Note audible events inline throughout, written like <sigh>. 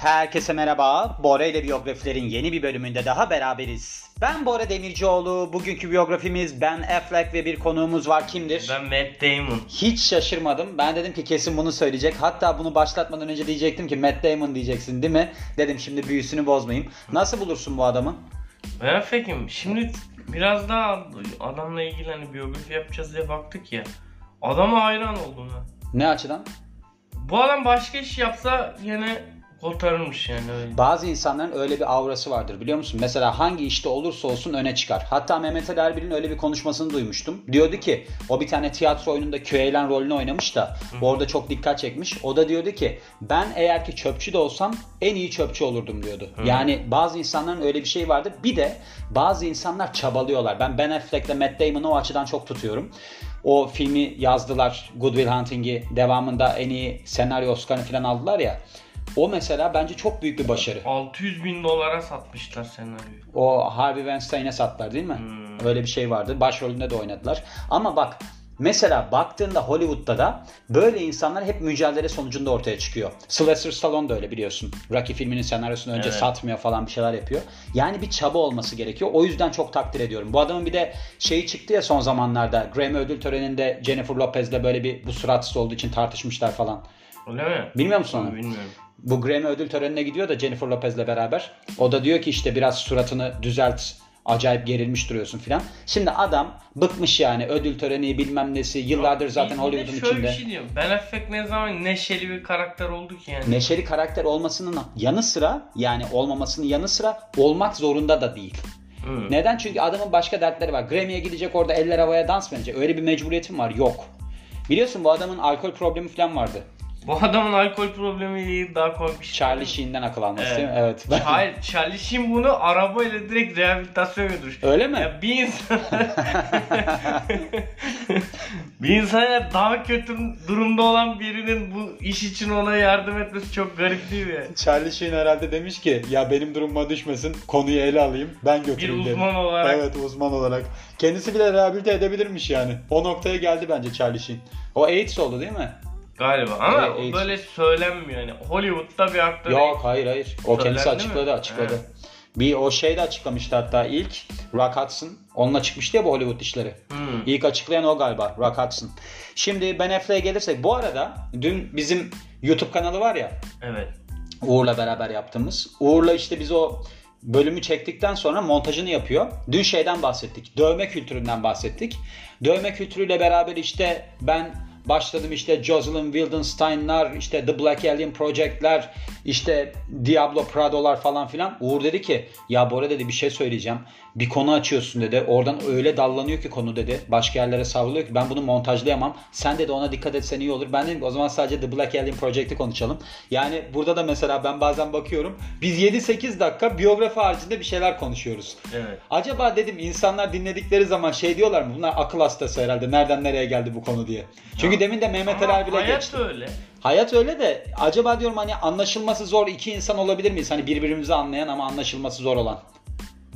Herkese merhaba. Bora ile biyografilerin yeni bir bölümünde daha beraberiz. Ben Bora Demircioğlu. Bugünkü biyografimiz Ben Affleck ve bir konuğumuz var. Kimdir? Ben Matt Damon. Hiç şaşırmadım. Ben dedim ki kesin bunu söyleyecek. Hatta bunu başlatmadan önce diyecektim ki Matt Damon diyeceksin değil mi? Dedim şimdi büyüsünü bozmayayım. Nasıl bulursun bu adamı? Ben Affleck'im. Şimdi biraz daha adamla ilgili hani biyografi yapacağız diye baktık ya. Adama hayran oldum ha. Ne açıdan? Bu adam başka iş yapsa yine kurtarırmış yani öyle. Bazı insanların öyle bir aurası vardır biliyor musun? Mesela hangi işte olursa olsun öne çıkar. Hatta Mehmet Ali Erbil'in öyle bir konuşmasını duymuştum. Diyordu ki o bir tane tiyatro oyununda Küheylan rolünü oynamış da orada çok dikkat çekmiş. O da diyordu ki ben eğer ki çöpçü de olsam en iyi çöpçü olurdum diyordu. Yani bazı insanların öyle bir şey vardır. Bir de bazı insanlar çabalıyorlar. Ben Ben Affleck'le Matt Damon'ı o açıdan çok tutuyorum. O filmi yazdılar Good Will Hunting'i devamında en iyi senaryo Oscar'ını falan aldılar ya. O mesela bence çok büyük bir başarı. 600 bin dolara satmışlar senaryoyu. O Harvey Weinstein'e sattılar değil mi? Hmm. Öyle bir şey vardı. Başrolünde de oynadılar. Ama bak mesela baktığında Hollywood'da da böyle insanlar hep mücadele sonucunda ortaya çıkıyor. Sylvester Stallone da öyle biliyorsun. Rocky filminin senaryosunu önce Evet. satmıyor falan bir şeyler yapıyor. Yani bir çaba olması gerekiyor. O yüzden çok takdir ediyorum. Bu adamın bir de şeyi çıktı ya son zamanlarda. Grammy ödül töreninde Jennifer Lopez'le böyle bir bu suratsız olduğu için tartışmışlar falan. Öyle mi? Bilmiyor musun onu? Bilmiyorum. Bu Grammy ödül törenine gidiyor da Jennifer Lopez'le beraber. O da diyor ki işte biraz suratını düzelt. Acayip gerilmiş duruyorsun filan. Şimdi adam bıkmış yani ödül töreni bilmem nesi. Yıllardır zaten de Hollywood'un şöyle içinde. bir şey diyorum. Ben Affleck ne zaman neşeli bir karakter oldu ki yani. Neşeli karakter olmasının yanı sıra yani olmamasının yanı sıra olmak zorunda da değil. Hı. Neden? Çünkü adamın başka dertleri var. Grammy'ye gidecek orada eller havaya dans mı edecek? Öyle bir mecburiyetin var. Yok. Biliyorsun bu adamın alkol problemi falan vardı. Bu adamın alkol problemiyle daha komik bir şey. Charlie Sheen'den akıl alması Evet. değil mi? Evet. <laughs> Hayır, Charlie Sheen bunu arabayla direkt rehabilitasyona götürmüş. Öyle mi? Ya bir insan <laughs> bir insana daha kötü durumda olan birinin bu iş için ona yardım etmesi çok garip değil mi? Charlie Sheen herhalde demiş ki ya benim durumuma düşmesin konuyu ele alayım ben Bir götüreyim demiş. uzman olarak. Evet uzman olarak. Kendisi bile rehabilite edebilirmiş yani. O noktaya geldi bence Charlie Sheen. O AIDS oldu değil mi? Galiba ama Evet, evet. böyle söylenmiyor yani. Hollywood'da bir aktör. Yok hayır hayır. O Söylendi kendisi mi? açıkladı açıkladı. Evet. Bir o şey de açıklamıştı hatta ilk Rock Hudson. Onunla çıkmıştı ya bu Hollywood işleri. Hmm. İlk açıklayan o galiba Rock Hudson. Şimdi Ben Affleck'e gelirsek bu arada dün bizim YouTube kanalı var ya Evet. Uğur'la beraber yaptığımız. Uğur'la işte biz o bölümü çektikten sonra montajını yapıyor. Dün şeyden bahsettik. Dövme kültüründen bahsettik. Dövme kültürüyle beraber işte ben başladım işte Jocelyn Wildenstein'lar, işte The Black Alien Project'ler, işte Diablo Prado'lar falan filan. Uğur dedi ki ya Bora dedi bir şey söyleyeceğim. Bir konu açıyorsun dedi. Oradan öyle dallanıyor ki konu dedi. Başka yerlere savruluyor ki ben bunu montajlayamam. Sen dedi ona dikkat etsen iyi olur. Ben dedim o zaman sadece The Black Alien Project'i konuşalım. Yani burada da mesela ben bazen bakıyorum. Biz 7-8 dakika biyografi haricinde bir şeyler konuşuyoruz. Evet. Acaba dedim insanlar dinledikleri zaman şey diyorlar mı? Bunlar akıl hastası herhalde. Nereden nereye geldi bu konu diye. Çünkü Ya, demin de Mehmet Ali Erbil'e hayat geçti. öyle. Hayat öyle de acaba diyorum hani anlaşılması zor iki insan olabilir miyiz? Hani birbirimizi anlayan ama anlaşılması zor olan.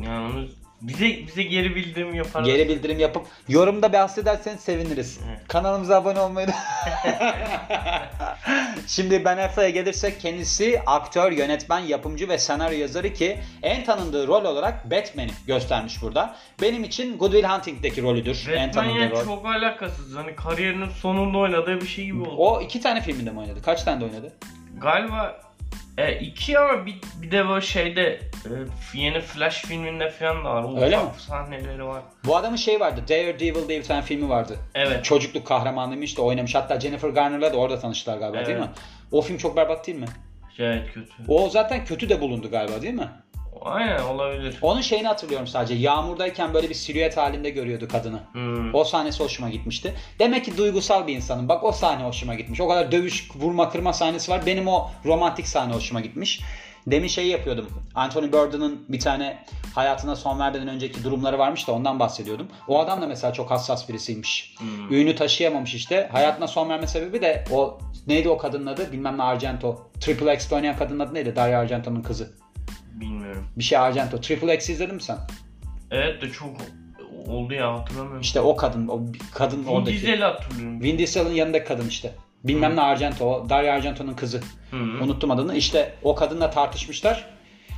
Yani onu bize bize geri bildirim yaparlar. Geri bildirim yapıp yorumda bahsederseniz seviniriz. Evet. Kanalımıza abone olmayı da... <laughs> Şimdi Ben Affleck'e gelirsek kendisi aktör, yönetmen, yapımcı ve senaryo yazarı ki en tanındığı rol olarak Batman'i göstermiş burada. Benim için Good Will Hunting'deki rolüdür en Batman tanındığı yani rol. çok alakasız. Hani kariyerinin sonunda oynadığı bir şey gibi oldu. O iki tane filminde mi oynadı? Kaç tane de oynadı? Galiba e, iki ama bir, bir de böyle şeyde e, yeni Flash filminde falan da var. O Öyle mi? sahneleri var. Bu adamın şey vardı. Daredevil diye bir tane filmi vardı. Evet. Çocukluk kahramanıymış da oynamış. Hatta Jennifer Garner'la da orada tanıştılar galiba değil mi? Evet. O film çok berbat değil mi? Evet kötü. O zaten kötü de bulundu galiba değil mi? Aynen olabilir. Onun şeyini hatırlıyorum sadece. Yağmurdayken böyle bir silüet halinde görüyordu kadını. Hmm. O sahnesi hoşuma gitmişti. Demek ki duygusal bir insanım. Bak o sahne hoşuma gitmiş. O kadar dövüş, vurma, kırma sahnesi var. Benim o romantik sahne hoşuma gitmiş. Demin şey yapıyordum. Anthony Bourdain'ın bir tane hayatına son vermeden önceki durumları varmış da ondan bahsediyordum. O adam da mesela çok hassas birisiymiş. Hmm. Ünü taşıyamamış işte. Hayatına son verme sebebi de o neydi o kadının adı? Bilmem ne Argento. Triple X'te oynayan kadının adı neydi? Dario Argento'nun kızı. Bir şey Argento. Triple X izledin mi sen? Evet de çok oldu ya hatırlamıyorum. İşte o kadın, o kadın Vin oradaki. Diesel'i hatırlıyorum. Vin Diesel'in yanındaki kadın işte. Bilmem ne Argento. Dario Argento'nun kızı. Hı. Unuttum adını. İşte o kadınla tartışmışlar.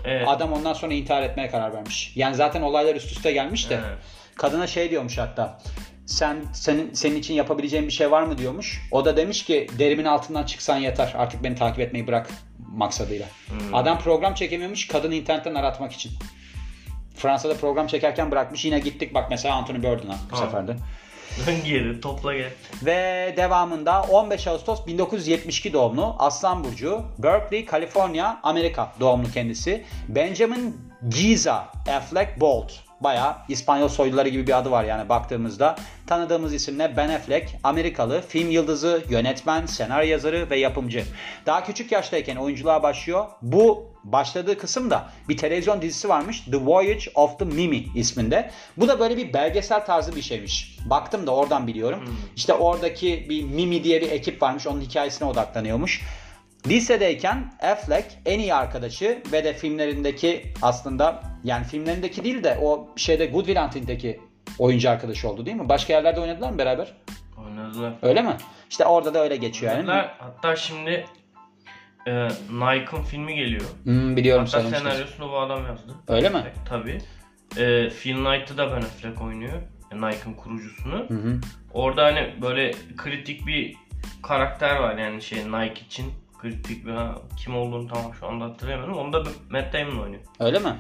Evet. Adam ondan sonra intihar etmeye karar vermiş. Yani zaten olaylar üst üste gelmiş de. Evet. Kadına şey diyormuş hatta. Sen senin senin için yapabileceğin bir şey var mı diyormuş. O da demiş ki derimin altından çıksan yeter. Artık beni takip etmeyi bırak maksadıyla. Hmm. Adam program çekemiyormuş kadını internetten aratmak için. Fransa'da program çekerken bırakmış. Yine gittik bak mesela Anthony Bourdain'a bu Ha. sefer de. Dön geri topla gel. Ve devamında 15 Ağustos 1972 doğumlu Aslan Burcu, Berkeley, Kaliforniya, Amerika doğumlu kendisi. Benjamin Giza Affleck Bolt. Bayağı İspanyol soyluları gibi bir adı var yani baktığımızda. Tanıdığımız isimle Ben Affleck, Amerikalı, film yıldızı, yönetmen, senaryo yazarı ve yapımcı. Daha küçük yaştayken oyunculuğa başlıyor. Bu başladığı kısımda bir televizyon dizisi varmış. The Voyage of the Mimi isminde. Bu da böyle bir belgesel tarzı bir şeymiş. Baktım da oradan biliyorum. İşte oradaki bir Mimi diye bir ekip varmış. Onun hikayesine odaklanıyormuş. Lisedeyken Affleck en iyi arkadaşı ve de filmlerindeki aslında yani filmlerindeki değil de o şeyde Good Will Hunting'deki oyuncu arkadaşı oldu değil mi? Başka yerlerde oynadılar mı beraber? Oynadılar. Öyle mi? İşte orada da öyle geçiyor yani. Hatta şimdi e, Nike'ın filmi geliyor. Hmm, biliyorum Hatta senaryosunu bu adam yazdı. Öyle mi? Tabii. E, Phil Knight'ı da Ben Affleck oynuyor. E, Nike'ın kurucusunu. Hı hı. Orada hani böyle kritik bir karakter var yani şey Nike için. Bir ha, kim olduğunu tam şu anda hatırlayamadım. Onu da Matt Damon oynuyor. Öyle mi?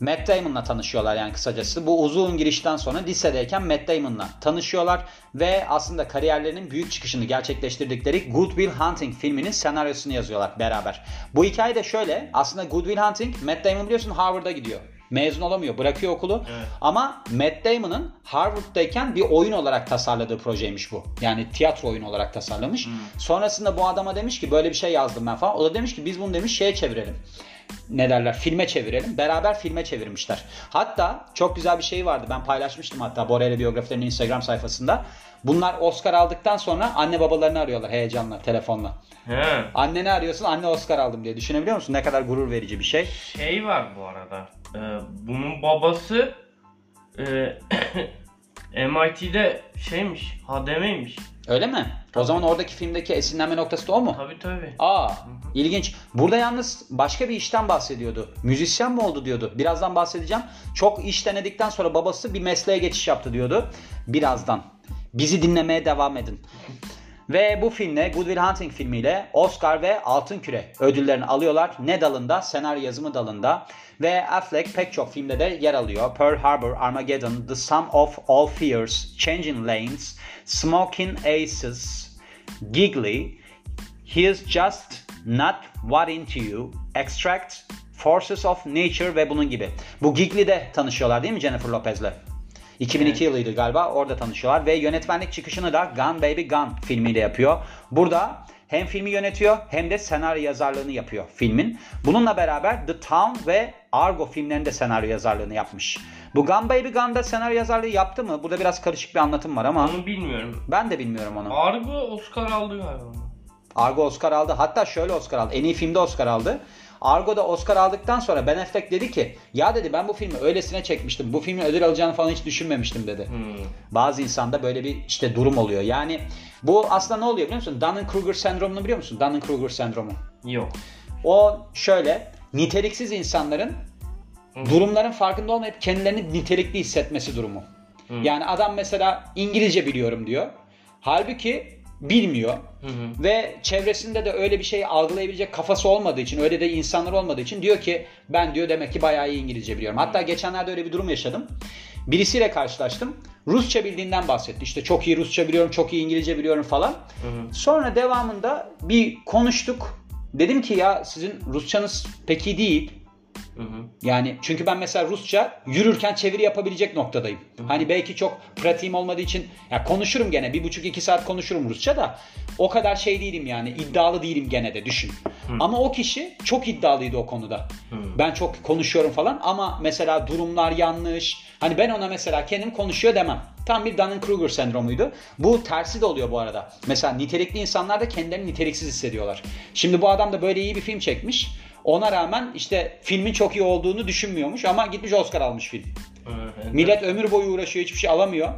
Matt Damon'la tanışıyorlar yani kısacası. Bu uzun girişten sonra lisedeyken Matt Damon'la tanışıyorlar ve aslında kariyerlerinin büyük çıkışını gerçekleştirdikleri Good Will Hunting filminin senaryosunu yazıyorlar beraber. Bu hikaye de şöyle. Aslında Good Will Hunting, Matt Damon biliyorsun Harvard'a gidiyor. Mezun olamıyor, bırakıyor okulu. Evet. Ama Matt Damon'ın Harvard'dayken bir oyun olarak tasarladığı projeymiş bu. Yani tiyatro oyunu olarak tasarlamış. Sonrasında bu adama demiş ki böyle bir şey yazdım ben falan. O da demiş ki biz bunu demiş şeye çevirelim ne derler filme çevirelim. Beraber filme çevirmişler. Hatta çok güzel bir şey vardı. Ben paylaşmıştım hatta Borel'e biyografilerinin Instagram sayfasında. Bunlar Oscar aldıktan sonra anne babalarını arıyorlar heyecanla telefonla. He. Anneni arıyorsun anne Oscar aldım diye. Düşünebiliyor musun? Ne kadar gurur verici bir şey. Şey var bu arada. E, bunun babası e, <coughs> MIT'de şeymiş, HDM'ymiş. Öyle mi? O zaman oradaki filmdeki esinlenme noktası da o mu? Tabii tabii. Aa ilginç. Burada yalnız başka bir işten bahsediyordu. Müzisyen mi oldu diyordu. Birazdan bahsedeceğim. Çok iş denedikten sonra babası bir mesleğe geçiş yaptı diyordu. Birazdan. Bizi dinlemeye devam edin. Ve bu filmle Good Will Hunting filmiyle Oscar ve Altın Küre ödüllerini alıyorlar. Ne dalında? Senaryo yazımı dalında. Ve Affleck pek çok filmde de yer alıyor. Pearl Harbor, Armageddon, The Sum of All Fears, Changing Lanes, Smoking Aces, Giggly, He's Just Not What Into You, Extract, Forces of Nature ve bunun gibi. Bu Giggly'de tanışıyorlar değil mi Jennifer Lopez'le? 2002 yılıydı galiba orada tanışıyorlar ve yönetmenlik çıkışını da Gun Baby Gun filmiyle yapıyor. Burada hem filmi yönetiyor hem de senaryo yazarlığını yapıyor filmin. Bununla beraber The Town ve Argo filmlerinde senaryo yazarlığını yapmış. Bu Gun Baby Gun'da senaryo yazarlığı yaptı mı? Burada biraz karışık bir anlatım var ama Onu bilmiyorum. ben de bilmiyorum onu. Argo Oscar aldı galiba. Argo Oscar aldı. Hatta şöyle Oscar aldı. En iyi filmde Oscar aldı. Argo'da Oscar aldıktan sonra Ben Affleck dedi ki ya dedi ben bu filmi öylesine çekmiştim. Bu filmin ödül alacağını falan hiç düşünmemiştim dedi. Hmm. Bazı insanda böyle bir işte durum oluyor. Yani bu aslında ne oluyor biliyor musun? Dunning-Kruger sendromunu biliyor musun? Dunning-Kruger sendromu. Yok. O şöyle niteliksiz insanların durumların farkında olmayıp kendilerini nitelikli hissetmesi durumu. Yani adam mesela İngilizce biliyorum diyor. Halbuki bilmiyor. Hı hı. Ve çevresinde de öyle bir şeyi algılayabilecek kafası olmadığı için, öyle de insanlar olmadığı için diyor ki ben diyor demek ki bayağı iyi İngilizce biliyorum. Hatta geçenlerde öyle bir durum yaşadım. Birisiyle karşılaştım. Rusça bildiğinden bahsetti. İşte çok iyi Rusça biliyorum, çok iyi İngilizce biliyorum falan. Sonra devamında bir konuştuk. Dedim ki ya sizin Rusçanız pek iyi değil. Hı hı. Yani çünkü ben mesela Rusça yürürken çeviri yapabilecek noktadayım. Hani belki çok pratiğim olmadığı için ya konuşurum gene bir buçuk iki saat konuşurum Rusça da o kadar şey değilim yani iddialı değilim gene de düşün. Ama o kişi çok iddialıydı o konuda. Ben çok konuşuyorum falan ama mesela durumlar yanlış. Hani ben ona mesela kendim konuşuyor demem. Tam bir Dunning-Kruger sendromuydu. Bu tersi de oluyor bu arada. Mesela nitelikli insanlar da kendilerini niteliksiz hissediyorlar. Şimdi bu adam da böyle iyi bir film çekmiş. Ona rağmen işte filmin çok iyi olduğunu düşünmüyormuş ama gitmiş Oscar almış film. Evet. Millet ömür boyu uğraşıyor hiçbir şey alamıyor.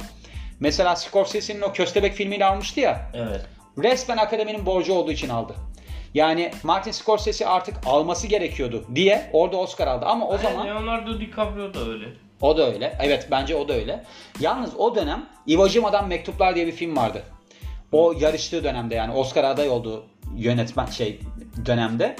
Mesela Scorsese'nin o Köstebek filmiyle almıştı ya. Evet. resmen akademinin borcu olduğu için aldı. Yani Martin Scorsese artık alması gerekiyordu diye orada Oscar aldı. Ama o zaman Leonardo DiCaprio da öyle. o da öyle. Evet bence o da öyle. Yalnız o dönem Iwo Jima'dan Mektuplar diye bir film vardı. O yarıştığı dönemde yani Oscar aday olduğu yönetmen şey dönemde.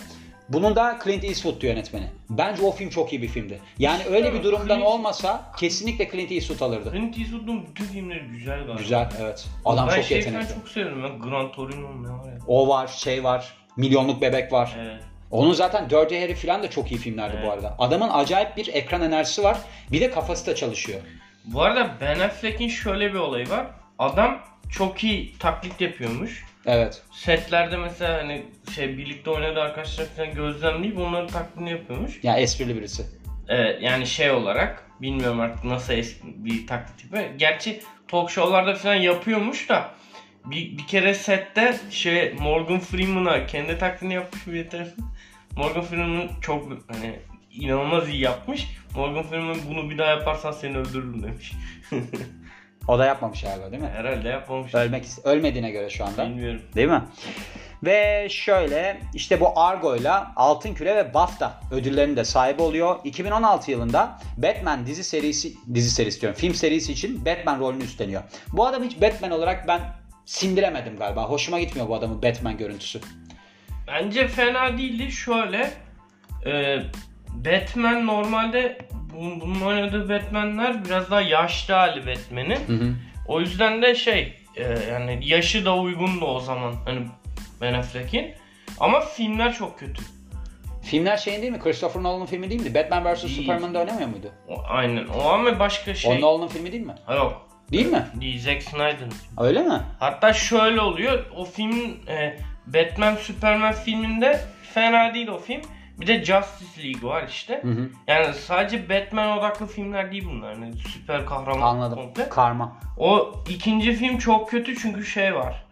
Bunun da Clint Eastwood'tu yönetmeni. Bence o film çok iyi bir filmdi. Yani öyle bir durumdan Clint- olmasa kesinlikle Clint Eastwood alırdı. Clint Eastwood'un bütün filmleri güzel galiba. Güzel evet. Adam ben çok şey yetenekli. falan çok seviyorum. Ben Gran Torino ne var ya. O var, şey var. Milyonluk Bebek var. Evet. Onun zaten Dirty Harry falan da çok iyi filmlerdi bu Evet. arada. Adamın acayip bir ekran enerjisi var. Bir de kafası da çalışıyor. Bu arada Ben Affleck'in şöyle bir olayı var. Adam çok iyi taklit yapıyormuş. Evet. Setlerde mesela hani şey birlikte oynadığı arkadaşlar falan gözlemleyip onların taklidini yapıyormuş. Ya esprili birisi. Evet yani şey olarak bilmiyorum artık nasıl es- bir taklit tipi. Gerçi talk show'larda falan yapıyormuş da bir, bir kere sette şey Morgan Freeman'a kendi taklidini yapmış bir yeter. Morgan Freeman çok hani inanılmaz iyi yapmış. Morgan Freeman bunu bir daha yaparsan seni öldürürüm demiş. <laughs> O da yapmamış galiba değil mi? Herhalde yapmamış. Ölmek ölmediğine göre şu anda. Bilmiyorum. Değil mi? Ve şöyle işte bu Argo'yla Altın Küre ve BAFTA ödüllerinin de sahibi oluyor. 2016 yılında Batman dizi serisi dizi serisi diyorum. Film serisi için Batman rolünü üstleniyor. Bu adam hiç Batman olarak ben sindiremedim galiba. Hoşuma gitmiyor bu adamın Batman görüntüsü. Bence fena değildi. Şöyle e, Batman normalde bunun, bunun oynadığı Batman'ler biraz daha yaşlı hali Batman'in. Hı hı. O yüzden de şey e, yani yaşı da uygundu o zaman hani Ben Affleck'in. Ama filmler çok kötü. Filmler şeyin değil mi? Christopher Nolan'ın filmi değil mi? Batman vs. Superman'da oynamıyor muydu? O, aynen. O ama başka şey. O Nolan'ın filmi değil mi? Ha, yok. Değil mi? Değil. Zack Snyder'ın. Öyle mi? Hatta şöyle oluyor. O film e, Batman Superman filminde fena değil o film. Bir de Justice League var işte. Hı hı. Yani sadece Batman odaklı filmler değil bunlar. Yani süper kahraman Anladım. komple. Karma. O ikinci film çok kötü çünkü şey var.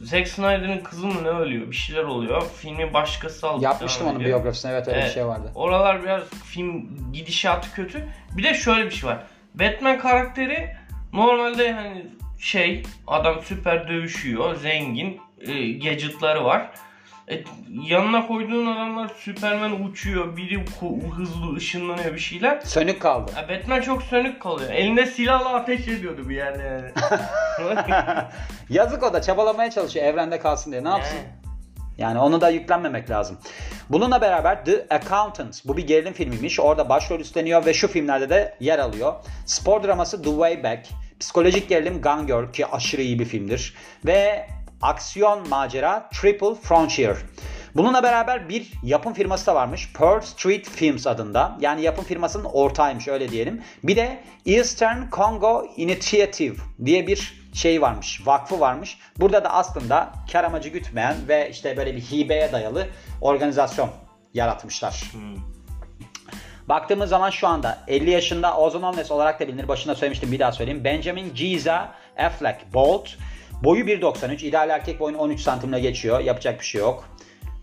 Zack Snyder'ın kızı mı ne ölüyor? Bir şeyler oluyor. Filmi başkası alıp Yapmıştım onun ediyor. biyografisini. Evet öyle bir Evet. şey vardı. Oralar biraz film gidişatı kötü. Bir de şöyle bir şey var. Batman karakteri normalde hani şey adam süper dövüşüyor, zengin, e, gadgetları var. E, yanına koyduğun adamlar Superman uçuyor, biri hızlı ışınlanıyor bir şeyler. Sönük kaldı. Ya Batman çok sönük kalıyor. Elinde silahla ateş ediyordu bir yerde yani. <laughs> Yazık o da çabalamaya çalışıyor evrende kalsın diye. Ne yapsın? Yani. Yani onu da yüklenmemek lazım. Bununla beraber The Accountant. Bu bir gerilim filmiymiş. Orada başrol üstleniyor ve şu filmlerde de yer alıyor. Spor draması The Way Back. Psikolojik gerilim Gone Girl ki aşırı iyi bir filmdir. Ve aksiyon macera Triple Frontier. Bununla beraber bir yapım firması da varmış. Pearl Street Films adında. Yani yapım firmasının ortağıymış öyle diyelim. Bir de Eastern Congo Initiative diye bir şey varmış, vakfı varmış. Burada da aslında kar amacı gütmeyen ve işte böyle bir hibeye dayalı organizasyon yaratmışlar. Hmm. Baktığımız zaman şu anda 50 yaşında Ozan Olmes olarak da bilinir. Başında söylemiştim bir daha söyleyeyim. Benjamin Giza Affleck Bolt. Boyu 1.93. İdeal erkek boyunu 13 santimle geçiyor. Yapacak bir şey yok.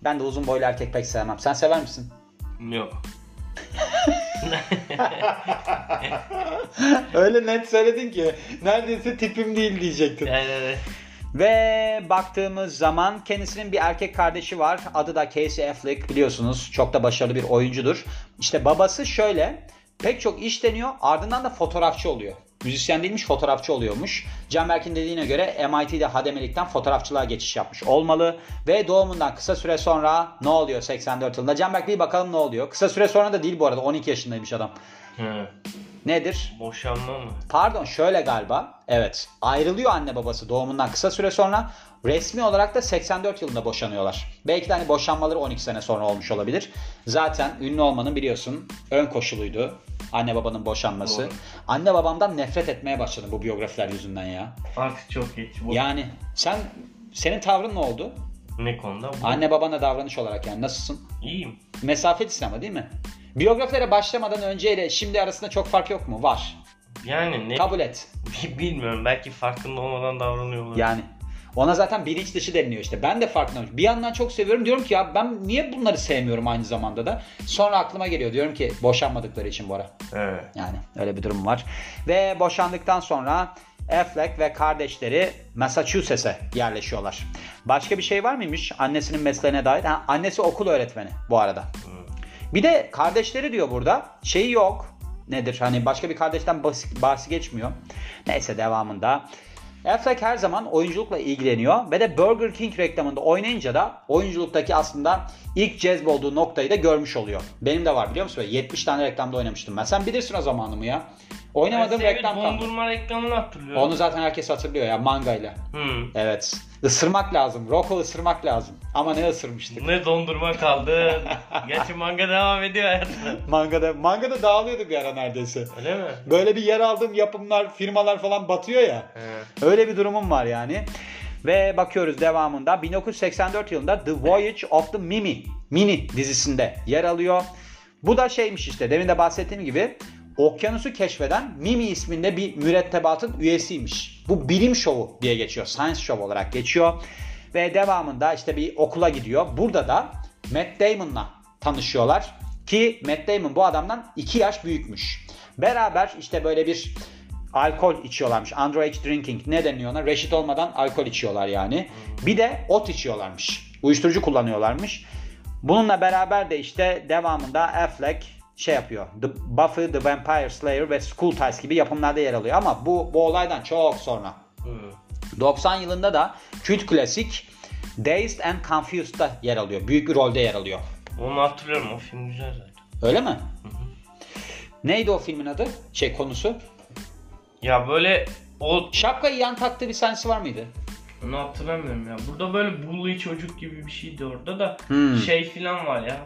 Ben de uzun boylu erkek pek sevmem. Sen sever misin? Yok. <laughs> Öyle net söyledin ki neredeyse tipim değil diyecektin. Yani, evet. Ve baktığımız zaman kendisinin bir erkek kardeşi var. Adı da Casey Affleck biliyorsunuz. Çok da başarılı bir oyuncudur. İşte babası şöyle pek çok iş deniyor ardından da fotoğrafçı oluyor. Müzisyen değilmiş fotoğrafçı oluyormuş. Canberk'in dediğine göre MIT'de hademelikten fotoğrafçılığa geçiş yapmış olmalı. Ve doğumundan kısa süre sonra ne oluyor 84 yılında? Canberk bir bakalım ne oluyor. Kısa süre sonra da değil bu arada 12 yaşındaymış adam. Hı. Nedir? Boşanma mı? Pardon şöyle galiba. Evet. Ayrılıyor anne babası doğumundan kısa süre sonra. Resmi olarak da 84 yılında boşanıyorlar. Belki de hani boşanmaları 12 sene sonra olmuş olabilir. Zaten ünlü olmanın biliyorsun ön koşuluydu. Anne babanın boşanması. Doğru. Anne babamdan nefret etmeye başladım bu biyografiler yüzünden ya. Artık çok geç. Bu- Yani sen senin tavrın ne oldu? Ne konuda? Bu. Anne babana davranış olarak yani nasılsın? İyiyim. Mesafelisin ama değil mi? Biyografilere başlamadan önceyle şimdi arasında çok fark yok mu? Var. Yani ne Kabul et. <laughs> bilmiyorum. Belki farkında olmadan davranıyor olabilir. Yani ona zaten bilinç dışı deniliyor işte. Ben de farkındayım. Bir yandan çok seviyorum. Diyorum ki ya ben niye bunları sevmiyorum aynı zamanda da. Sonra aklıma geliyor. Diyorum ki boşanmadıkları için bu ara. Evet. Yani öyle bir durum var. Ve boşandıktan sonra Affleck ve kardeşleri Massachusetts'e yerleşiyorlar. Başka bir şey var mıymış annesinin mesleğine dair? Ha, annesi okul öğretmeni bu arada. Bir de kardeşleri diyor burada. Şeyi yok. Nedir? Hani başka bir kardeşten bahsi, geçmiyor. Neyse devamında. Affleck her zaman oyunculukla ilgileniyor ve de Burger King reklamında oynayınca da oyunculuktaki aslında ilk cezb olduğu noktayı da görmüş oluyor. Benim de var biliyor musun? Böyle 70 tane reklamda oynamıştım ben. Sen bilirsin o zamanımı ya. Oynamadığım Ben reklam kaldı. dondurma reklamını hatırlıyorum. Onu zaten herkes hatırlıyor ya mangayla. Hmm. Evet. Isırmak lazım. Rocco ısırmak lazım. Ama ne ısırmıştık? Ne dondurma kaldı. <laughs> Gerçi manga devam ediyor hayatına. Mangada, mangada dağılıyordu bir ara neredeyse. Öyle mi? Böyle bir yer aldığım yapımlar, firmalar falan batıyor ya. He. Öyle bir durumum var yani. Ve bakıyoruz devamında 1984 yılında The Voyage of the Mimi mini dizisinde yer alıyor. Bu da şeymiş işte demin de bahsettiğim gibi okyanusu keşfeden Mimi isminde bir mürettebatın üyesiymiş. Bu bilim şovu diye geçiyor. Science Show olarak geçiyor. Ve devamında işte bir okula gidiyor. Burada da Matt Damon'la tanışıyorlar. Ki Matt Damon bu adamdan 2 yaş büyükmüş. Beraber işte böyle bir alkol içiyorlarmış. Underage drinking ne deniyor ona? Reşit olmadan alkol içiyorlar yani. Bir de ot içiyorlarmış. Uyuşturucu kullanıyorlarmış. Bununla beraber de işte devamında Affleck şey yapıyor. The Buffy the Vampire Slayer ve School Ties gibi yapımlarda yer alıyor. Ama bu, bu olaydan çok sonra. Hmm. 90 yılında da kült klasik Dazed and Confused'da yer alıyor. Büyük bir rolde yer alıyor. Onu hatırlıyorum. O film güzel zaten. Öyle mi? Neydi o filmin adı? Şey konusu. Ya böyle o Şapkayı yan taktığı bir sahnesi var mıydı? onu hatırlamıyorum ya. Burada böyle bully çocuk gibi bir şeydi orada da Hmm. şey filan var ya.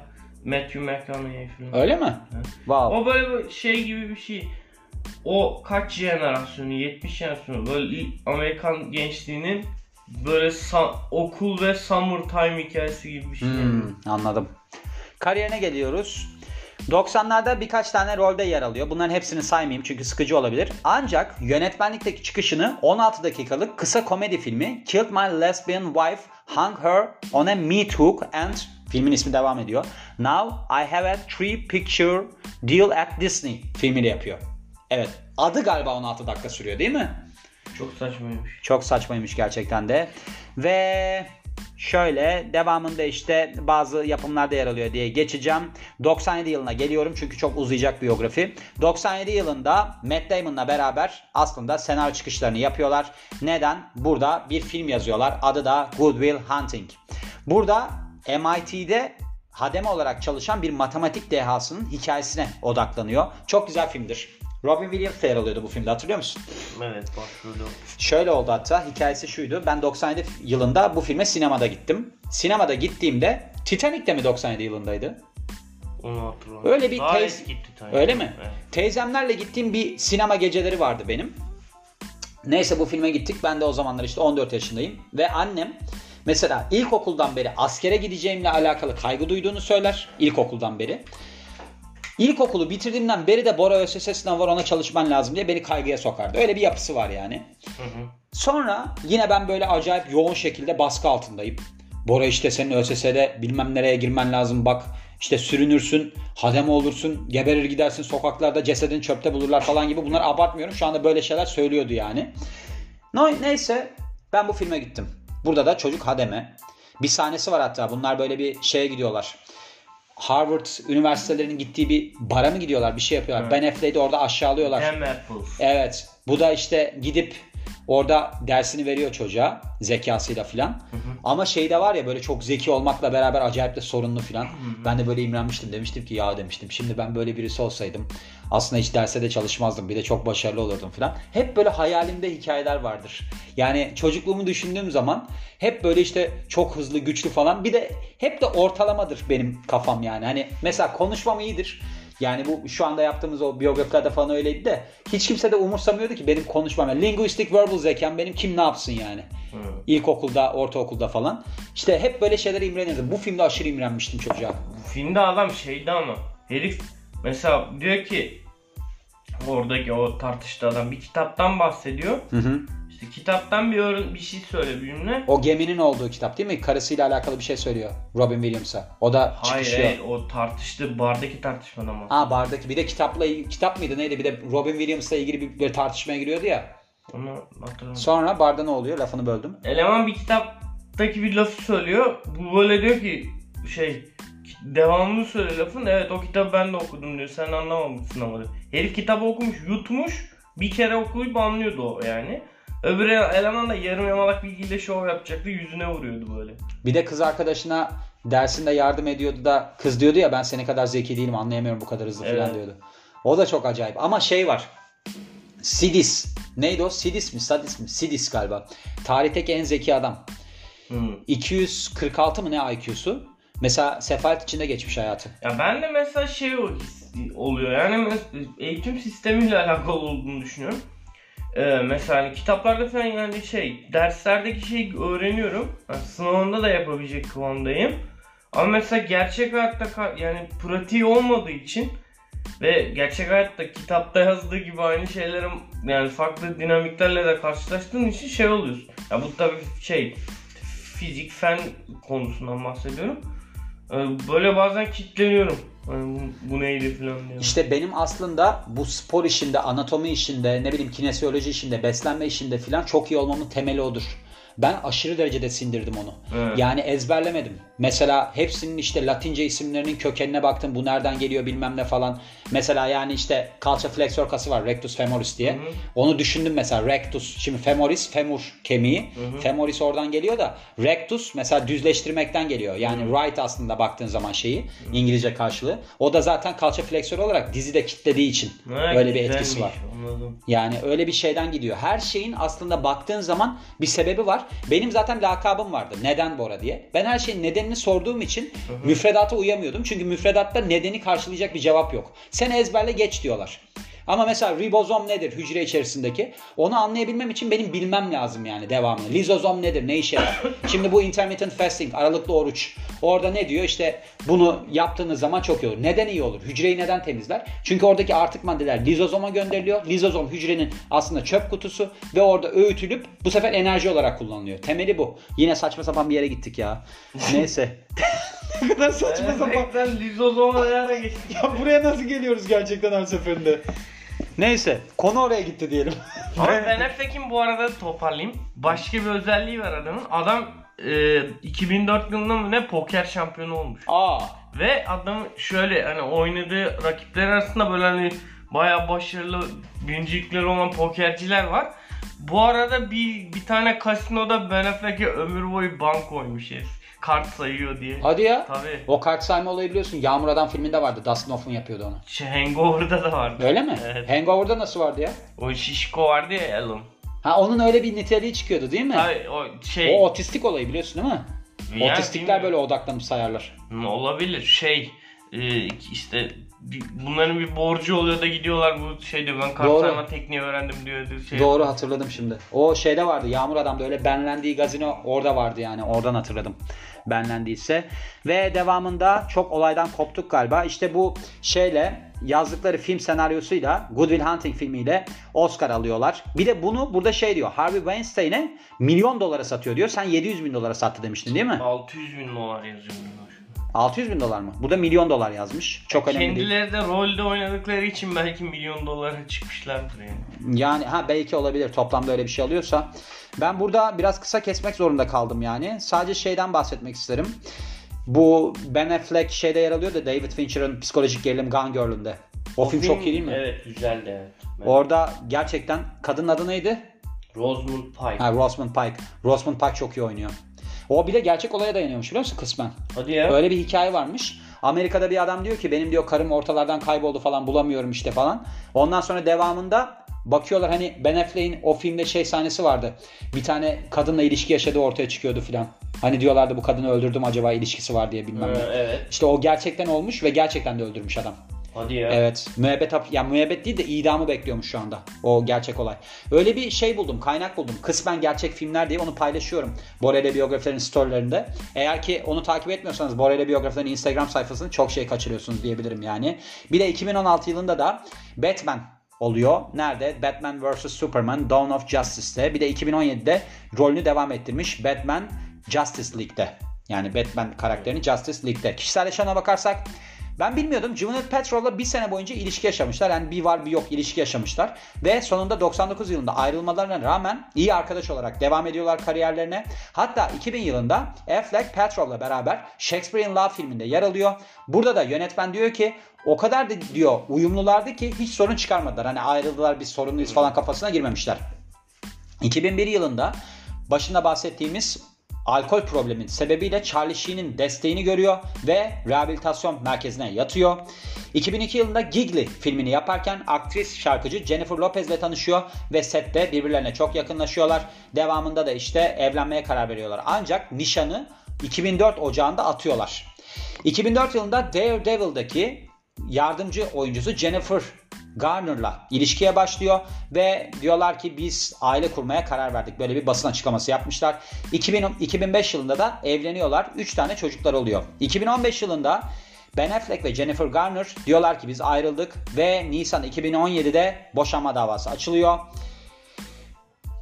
Matthew McConaughey filan. Öyle mi? Wow. O böyle bir şey gibi bir şey. O kaç jenerasyonu, 70 jenerasyonu böyle Amerikan gençliğinin böyle okul ve summertime hikayesi gibi bir şey. Hmm, anladım. Kariyerine geliyoruz. 90'larda birkaç tane rolde yer alıyor. Bunların hepsini saymayayım çünkü sıkıcı olabilir. Ancak yönetmenlikteki çıkışını 16 dakikalık kısa komedi filmi Killed My Lesbian Wife, Hung Her on a Meat Hook and filmin ismi devam ediyor. Now I have a three picture deal at Disney filmiyle yapıyor. Evet. Adı galiba 16 dakika sürüyor değil mi? Çok saçmaymış. Çok saçmaymış gerçekten de. Ve şöyle devamında işte bazı yapımlarda yer alıyor diye geçeceğim. 97 yılına geliyorum çünkü çok uzayacak biyografi. 97 yılında Matt Damon'la beraber aslında senaryo çıkışlarını yapıyorlar. Neden? Burada bir film yazıyorlar. Adı da Good Will Hunting. Burada MIT'de hademe olarak çalışan bir matematik dehasının hikayesine odaklanıyor. Çok güzel filmdir. Robin Williams yer alıyordu bu filmde hatırlıyor musun? Evet başrolü. Şöyle oldu hatta hikayesi şuydu. Ben 97 yılında bu filme sinemada gittim. Sinemada gittiğimde Titanic de mi 97 yılındaydı? Onu hatırlamıyorum. Öyle bir Daha Titanic. Öyle mi? Evet. Teyzemlerle gittiğim bir sinema geceleri vardı benim. Neyse bu filme gittik. Ben de o zamanlar işte 14 yaşındayım. Ve annem mesela ilkokuldan beri askere gideceğimle alakalı kaygı duyduğunu söyler. İlkokuldan beri. İlkokulu bitirdiğimden beri de Bora ÖSS sınavı var ona çalışman lazım diye beni kaygıya sokardı. Öyle bir yapısı var yani. Hı hı. Sonra yine ben böyle acayip yoğun şekilde baskı altındayım. Bora işte senin ÖSS'de bilmem nereye girmen lazım bak işte sürünürsün, hademe olursun, geberir gidersin sokaklarda cesedin çöpte bulurlar falan gibi bunları abartmıyorum. Şu anda böyle şeyler söylüyordu yani. No, neyse ben bu filme gittim. Burada da çocuk hademe. Bir sahnesi var hatta bunlar böyle bir şeye gidiyorlar. Harvard üniversitelerinin gittiği bir bara mı gidiyorlar bir şey yapıyorlar. Ben Affleck'i orada aşağılıyorlar. Evet. Bu da işte gidip orada dersini veriyor çocuğa zekasıyla filan. Ama şey de var ya böyle çok zeki olmakla beraber acayip de sorunlu filan. Ben de böyle imrenmiştim. Demiştim ki ya demiştim. Şimdi ben böyle birisi olsaydım aslında hiç derse de çalışmazdım. Bir de çok başarılı olurdum filan. Hep böyle hayalimde hikayeler vardır. Yani çocukluğumu düşündüğüm zaman hep böyle işte çok hızlı, güçlü falan. Bir de hep de ortalamadır benim kafam yani. Hani mesela konuşmam iyidir. Yani bu şu anda yaptığımız o biyografilerde falan öyleydi de hiç kimse de umursamıyordu ki benim konuşmam. Yani linguistic verbal zekam benim kim ne yapsın yani. Hı. İlkokulda, ortaokulda falan. İşte hep böyle şeylere imrenirdim. Bu filmde aşırı imrenmiştim çocuğa. Bu filmde adam şeydi ama herif mesela diyor ki oradaki o tartıştığı adam bir kitaptan bahsediyor. Hı hı. İşte kitaptan bir öğren bir şey söyle bir cümle. O geminin olduğu kitap değil mi? Karısıyla alakalı bir şey söylüyor Robin Williams'a. O da Hayır, çıkışıyor. hayır o tartıştığı bardaki tartışmadan bahsediyor. Ha bardaki bir de kitapla kitap mıydı neydi? Bir de Robin Williams'la ilgili bir, bir tartışmaya giriyordu ya. Onu hatırlamıyorum. Sonra barda ne oluyor? Lafını böldüm. Eleman bir kitaptaki bir lafı söylüyor. Bu böyle diyor ki şey devamını söyle lafın. Evet o kitabı ben de okudum diyor. Sen anlamamışsın ama diyor. Herif kitabı okumuş, yutmuş. Bir kere okuyup anlıyordu o yani. Öbür eleman da yarım yamalak bilgiyle şov yapacaktı. Yüzüne vuruyordu böyle. Bir de kız arkadaşına dersinde yardım ediyordu da kız diyordu ya ben seni kadar zeki değilim anlayamıyorum bu kadar hızlı falan Evet. diyordu. O da çok acayip. Ama şey var. Sidis. Neydi o? Sidis mi? Sadis mi? Sidis galiba. Tarihteki en zeki adam. Hmm. 246 mı ne IQ'su? Mesela sefalet içinde geçmiş hayatı. Ya ben de mesela şey oluyor yani eğitim sistemiyle <laughs> alakalı olduğunu düşünüyorum. Ee, mesela hani kitaplarda falan yani şey derslerdeki şeyi öğreniyorum. Yani sınavında da yapabilecek kıvamdayım. Ama mesela gerçek hayatta yani pratiği olmadığı için ve gerçek hayatta kitapta yazdığı gibi aynı şeylerin yani farklı dinamiklerle de karşılaştığın için şey oluyorsun. Ya bu tabii şey fizik fen konusundan bahsediyorum. Ee, Böyle bazen kitleniyorum. Bu, bu neydi falan diye. İşte benim aslında bu spor işinde, anatomi işinde, ne bileyim kinesiyoloji işinde, beslenme işinde falan çok iyi olmamın temeli odur. Ben aşırı derecede sindirdim onu. Evet. Yani ezberlemedim. Mesela hepsinin işte Latince isimlerinin kökenine baktım. Bu nereden geliyor bilmem ne falan. Mesela yani işte kalça fleksor kası var. Rectus femoris diye. Hı hı. Onu düşündüm mesela. Rectus. Şimdi femoris femur kemiği. Femoris oradan geliyor da rectus mesela düzleştirmekten geliyor. Yani right aslında baktığın zaman şeyi. İngilizce karşılığı. O da zaten kalça fleksör olarak dizi de kitlediği için. Ha, Öyle bir etkisi var. Anladım. Yani öyle bir şeyden gidiyor. Her şeyin aslında baktığın zaman bir sebebi var. Benim zaten lakabım vardı. Neden Bora diye. Ben her şeyin nedenini sorduğum için müfredata uyamıyordum. Çünkü müfredatta nedeni karşılayacak bir cevap yok. Sen ezberle geç diyorlar. Ama mesela ribozom nedir hücre içerisindeki? Onu anlayabilmem için benim bilmem lazım yani devamını. Lizozom nedir? Ne işe yarar? Şimdi bu intermittent fasting, aralıklı oruç. Orada ne diyor? İşte bunu yaptığınız zaman çok iyi olur. Neden iyi olur? Hücreyi neden temizler? Çünkü oradaki artık maddeler lizozoma gönderiliyor. Lizozom hücrenin aslında çöp kutusu ve orada öğütülüp bu sefer enerji olarak kullanılıyor. Temeli bu. Yine saçma sapan bir yere gittik ya. <laughs> Neyse. <laughs> ne kadar saçma sapan. Lizozoma ne ara geçtik. Ya buraya nasıl geliyoruz gerçekten her seferinde? Neyse konu oraya gitti diyelim. Ama <laughs> Ben Affleck'in bu arada toparlayayım. Başka bir özelliği var adamın. Adam e, 2004 yılında mı ne poker şampiyonu olmuş. Aa, Ve adam şöyle hani oynadığı rakipler arasında böyle hani bayağı başarılı birincilikleri olan pokerciler var. Bu arada bir bir tane kasinoda Ben Affleck'e ömür boyu bank koymuş herif. Kart sayıyor diye. hadi ya. Tabii. O kart sayma olayı biliyorsun. Yağmur Adam filminde vardı. Dustin Hoffman yapıyordu onu. Şey, Hangover'da da vardı. Öyle mi? Evet. Hangover'da nasıl vardı ya? O şişko vardı ya Alan. Ha onun öyle bir niteliği çıkıyordu değil mi? Tabii o şey. O otistik olayı biliyorsun değil mi? Yani Otistikler bilmiyorum. böyle odaklanıp sayarlar. Olabilir. Şey e, işte bir- bunların bir borcu oluyor da gidiyorlar bu şey diyor ben kart Doğru. tekniği öğrendim diyor. Şey, Doğru hatırladım şimdi. O şeyde vardı. Yağmur Adam'da öyle benlendiği gazino orada vardı yani. Oradan hatırladım. Benlendiyse. Ve devamında çok olaydan koptuk galiba. İşte bu şeyle yazdıkları film senaryosuyla Good Will Hunting filmiyle Oscar alıyorlar. Bir de bunu burada şey diyor. Harvey Weinstein'e milyon dolara satıyor diyor. Sen 700 bin dolara sattı demiştin değil mi? 600 bin dolar yazıyor. Burada. 600 bin dolar mı? Bu da milyon dolar yazmış. Çok önemli değil. Kendileri de rolde oynadıkları için belki milyon dolara çıkmışlardır yani. Yani ha belki olabilir toplamda öyle bir şey alıyorsa. Ben burada biraz kısa kesmek zorunda kaldım yani. Sadece şeyden bahsetmek isterim. Bu Ben Affleck şeyde yer alıyor da David Fincher'ın psikolojik gerilim Gone Girl'ünde. O, film, çok iyi değil mi? Evet güzeldi evet. Ben- Orada gerçekten kadının adı neydi? Rosamund Pike. Ha Rosamund Pike. Rosamund Pike çok iyi oynuyor. O bile gerçek olaya dayanıyormuş biliyor musun kısmen? Hadi ya. Öyle bir hikaye varmış. Amerika'da bir adam diyor ki benim diyor karım ortalardan kayboldu falan bulamıyorum işte falan. Ondan sonra devamında bakıyorlar hani Ben Affleck'in o filmde şey sahnesi vardı. Bir tane kadınla ilişki yaşadığı ortaya çıkıyordu filan. Hani diyorlardı bu kadını öldürdüm acaba ilişkisi var diye bilmem ne. Ha, evet. İşte o gerçekten olmuş ve gerçekten de öldürmüş adam. Hadi ya. Evet. Müebbet hap yani müebbet değil de idamı bekliyormuş şu anda. O gerçek olay. Öyle bir şey buldum, kaynak buldum. Kısmen gerçek filmler diye onu paylaşıyorum. Borele biyografilerin storylerinde. Eğer ki onu takip etmiyorsanız Borele biyografilerin Instagram sayfasını çok şey kaçırıyorsunuz diyebilirim yani. Bir de 2016 yılında da Batman oluyor. Nerede? Batman vs. Superman Dawn of Justice'te. Bir de 2017'de rolünü devam ettirmiş Batman Justice League'de. Yani Batman karakterini Justice League'de. Kişisel yaşamına bakarsak Ben bilmiyordum. Gwyneth Paltrow'la bir sene boyunca ilişki yaşamışlar. Yani bir var bir yok ilişki yaşamışlar. Ve sonunda 99 yılında ayrılmalarına rağmen iyi arkadaş olarak devam ediyorlar kariyerlerine. Hatta 2000 yılında Affleck Paltrow'la beraber Shakespeare in Love filminde yer alıyor. Burada da yönetmen diyor ki o kadar da diyor uyumlulardı ki hiç sorun çıkarmadılar. Hani ayrıldılar biz sorunluyuz falan kafasına girmemişler. 2001 yılında başında bahsettiğimiz alkol problemin sebebiyle Charlie Sheen'in desteğini görüyor ve rehabilitasyon merkezine yatıyor. 2002 yılında Gigli filmini yaparken aktris şarkıcı Jennifer Lopez ile tanışıyor ve sette birbirlerine çok yakınlaşıyorlar. Devamında da işte evlenmeye karar veriyorlar. Ancak nişanı 2004 Ocağı'nda atıyorlar. 2004 yılında Daredevil'daki yardımcı oyuncusu Jennifer Garner'la ilişkiye başlıyor ve diyorlar ki biz aile kurmaya karar verdik. Böyle bir basın açıklaması yapmışlar. 2000, 2005 yılında da evleniyorlar. 3 tane çocuklar oluyor. 2015 yılında Ben Affleck ve Jennifer Garner diyorlar ki biz ayrıldık ve Nisan 2017'de boşanma davası açılıyor.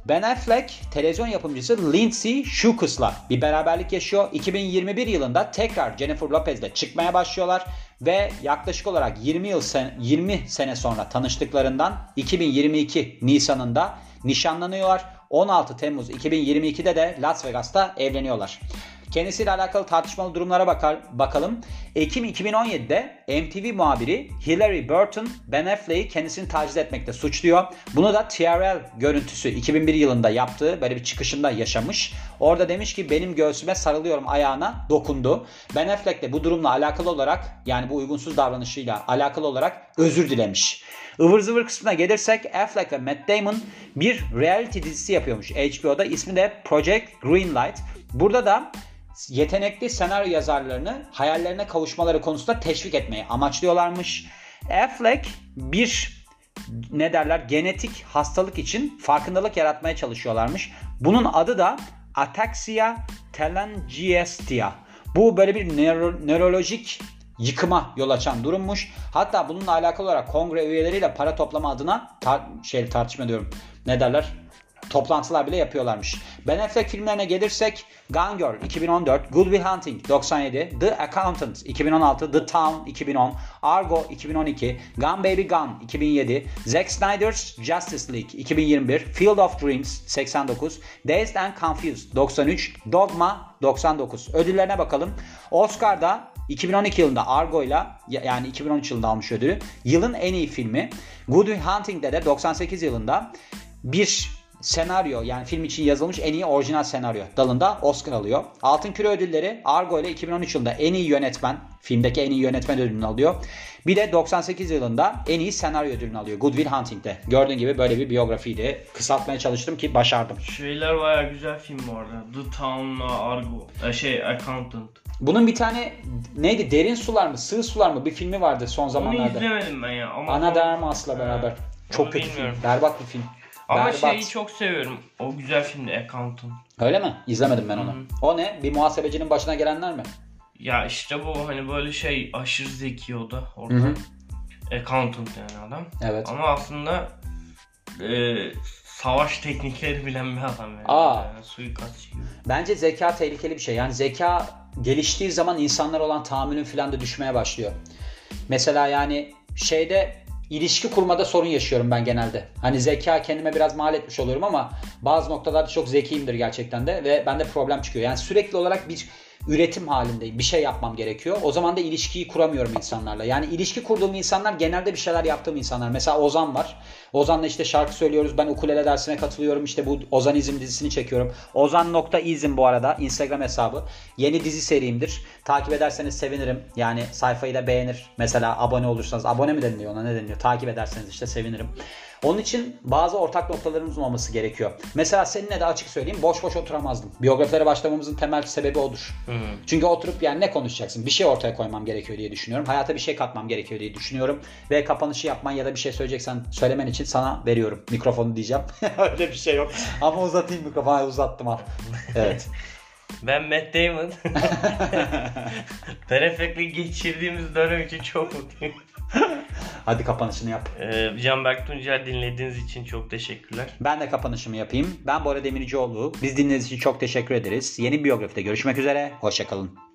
Ben Affleck televizyon yapımcısı Lindsay Shookus'la bir beraberlik yaşıyor. 2021 yılında tekrar Jennifer Lopez'le çıkmaya başlıyorlar ve yaklaşık olarak 20 yıl sen 20 sene sonra tanıştıklarından 2022 Nisan'ında nişanlanıyorlar. 16 Temmuz 2022'de de Las Vegas'ta evleniyorlar. Kendisiyle alakalı tartışmalı durumlara bakar, bakalım. Ekim 2017'de MTV muhabiri Hillary Burton Ben Affleck'i kendisini taciz etmekte suçluyor. Bunu da TRL görüntüsü 2001 yılında yaptığı böyle bir çıkışında yaşamış. Orada demiş ki benim göğsüme sarılıyorum ayağına dokundu. Ben Affleck de bu durumla alakalı olarak yani bu uygunsuz davranışıyla alakalı olarak özür dilemiş. Ivır zıvır kısmına gelirsek Affleck ve Matt Damon bir reality dizisi yapıyormuş HBO'da. İsmi de Project Greenlight. Burada da yetenekli senaryo yazarlarını hayallerine kavuşmaları konusunda teşvik etmeyi amaçlıyorlarmış. Affleck bir ne derler genetik hastalık için farkındalık yaratmaya çalışıyorlarmış. Bunun adı da ataxia telangiectasia. Bu böyle bir nöro- nörolojik yıkıma yol açan durummuş. Hatta bununla alakalı olarak kongre üyeleriyle para toplama adına tar- şey tartışma diyorum. Ne derler? Toplantılar bile yapıyorlarmış. Ben Affleck filmlerine gelirsek Gone Girl 2014, Good Will Hunting 97, The Accountant 2016, The Town 2010, Argo 2012, Gone Baby Gone 2007, Zack Snyder's Justice League 2021, Field of Dreams 89, Dazed and Confused 93, Dogma 99. Ödüllerine bakalım. Oscar'da 2012 yılında Argo ile yani 2013 yılında almış ödülü. Yılın en iyi filmi. Good Will Hunting'de de 98 yılında bir senaryo yani film için yazılmış en iyi orijinal senaryo dalında Oscar alıyor. Altın Küre ödülleri Argo ile 2013 yılında en iyi yönetmen, filmdeki en iyi yönetmen ödülünü alıyor. Bir de 98 yılında en iyi senaryo ödülünü alıyor Good Will Hunting'de. Gördüğün gibi böyle bir biyografiydi. Kısaltmaya çalıştım ki başardım. Şeyler baya güzel film bu arada. The Town'la Argo. E, şey Accountant. Bunun bir tane neydi? Derin Sular mı? Sığ Sular mı? Bir filmi vardı son Onu zamanlarda. izlemedim ben ya. Ama Ana Darmas'la beraber. Çok Onu kötü bilmiyorum. film. Berbat bir film. Ama Berbat. şeyi çok seviyorum. O güzel filmdi Accountant. Öyle mi? İzlemedim ben onu. Hı hı. O ne? Bir muhasebecinin başına gelenler mi? Ya işte bu hani böyle şey aşırı zeki o da orada. Hı hı. Accountant yani adam. Evet. Ama aslında e, savaş teknikleri bilen bir adam yani. Aa. Yani suikastçı gibi. Bence zeka tehlikeli bir şey. Yani zeka geliştiği zaman insanlar olan tahammülün falan da düşmeye başlıyor. Mesela yani şeyde ilişki kurmada sorun yaşıyorum ben genelde. Hani zeka kendime biraz mal etmiş oluyorum ama bazı noktalarda çok zekiyimdir gerçekten de ve bende problem çıkıyor. Yani sürekli olarak bir üretim halindeyim. Bir şey yapmam gerekiyor. O zaman da ilişkiyi kuramıyorum insanlarla. Yani ilişki kurduğum insanlar genelde bir şeyler yaptığım insanlar. Mesela Ozan var. Ozan'la işte şarkı söylüyoruz. Ben ukulele dersine katılıyorum. İşte bu Ozanizm dizisini çekiyorum. Ozan.izm bu arada Instagram hesabı. Yeni dizi serimdir. Takip ederseniz sevinirim. Yani sayfayı da beğenir. Mesela abone olursanız. Abone mi deniliyor ona ne deniliyor? Takip ederseniz işte sevinirim. Onun için bazı ortak noktalarımızın olması gerekiyor. Mesela seninle de açık söyleyeyim boş boş oturamazdım. Biyografilere başlamamızın temel sebebi odur. Hı. Çünkü oturup yani ne konuşacaksın? Bir şey ortaya koymam gerekiyor diye düşünüyorum. Hayata bir şey katmam gerekiyor diye düşünüyorum. Ve kapanışı yapman ya da bir şey söyleyeceksen söylemen için sana veriyorum. Mikrofonu diyeceğim. <laughs> Öyle bir şey yok. Ama uzatayım mikrofonu. Uzattım al. <laughs> Evet. Ben Matt Damon. <laughs> Perfectly geçirdiğimiz dönem için çok mutluyum. <laughs> Hadi kapanışını yap. Ee, Canberk Tuncer dinlediğiniz için çok teşekkürler. Ben de kapanışımı yapayım. Ben Bora Demircioğlu. Biz dinlediğiniz için çok teşekkür ederiz. Yeni biyografide görüşmek üzere. Hoşçakalın.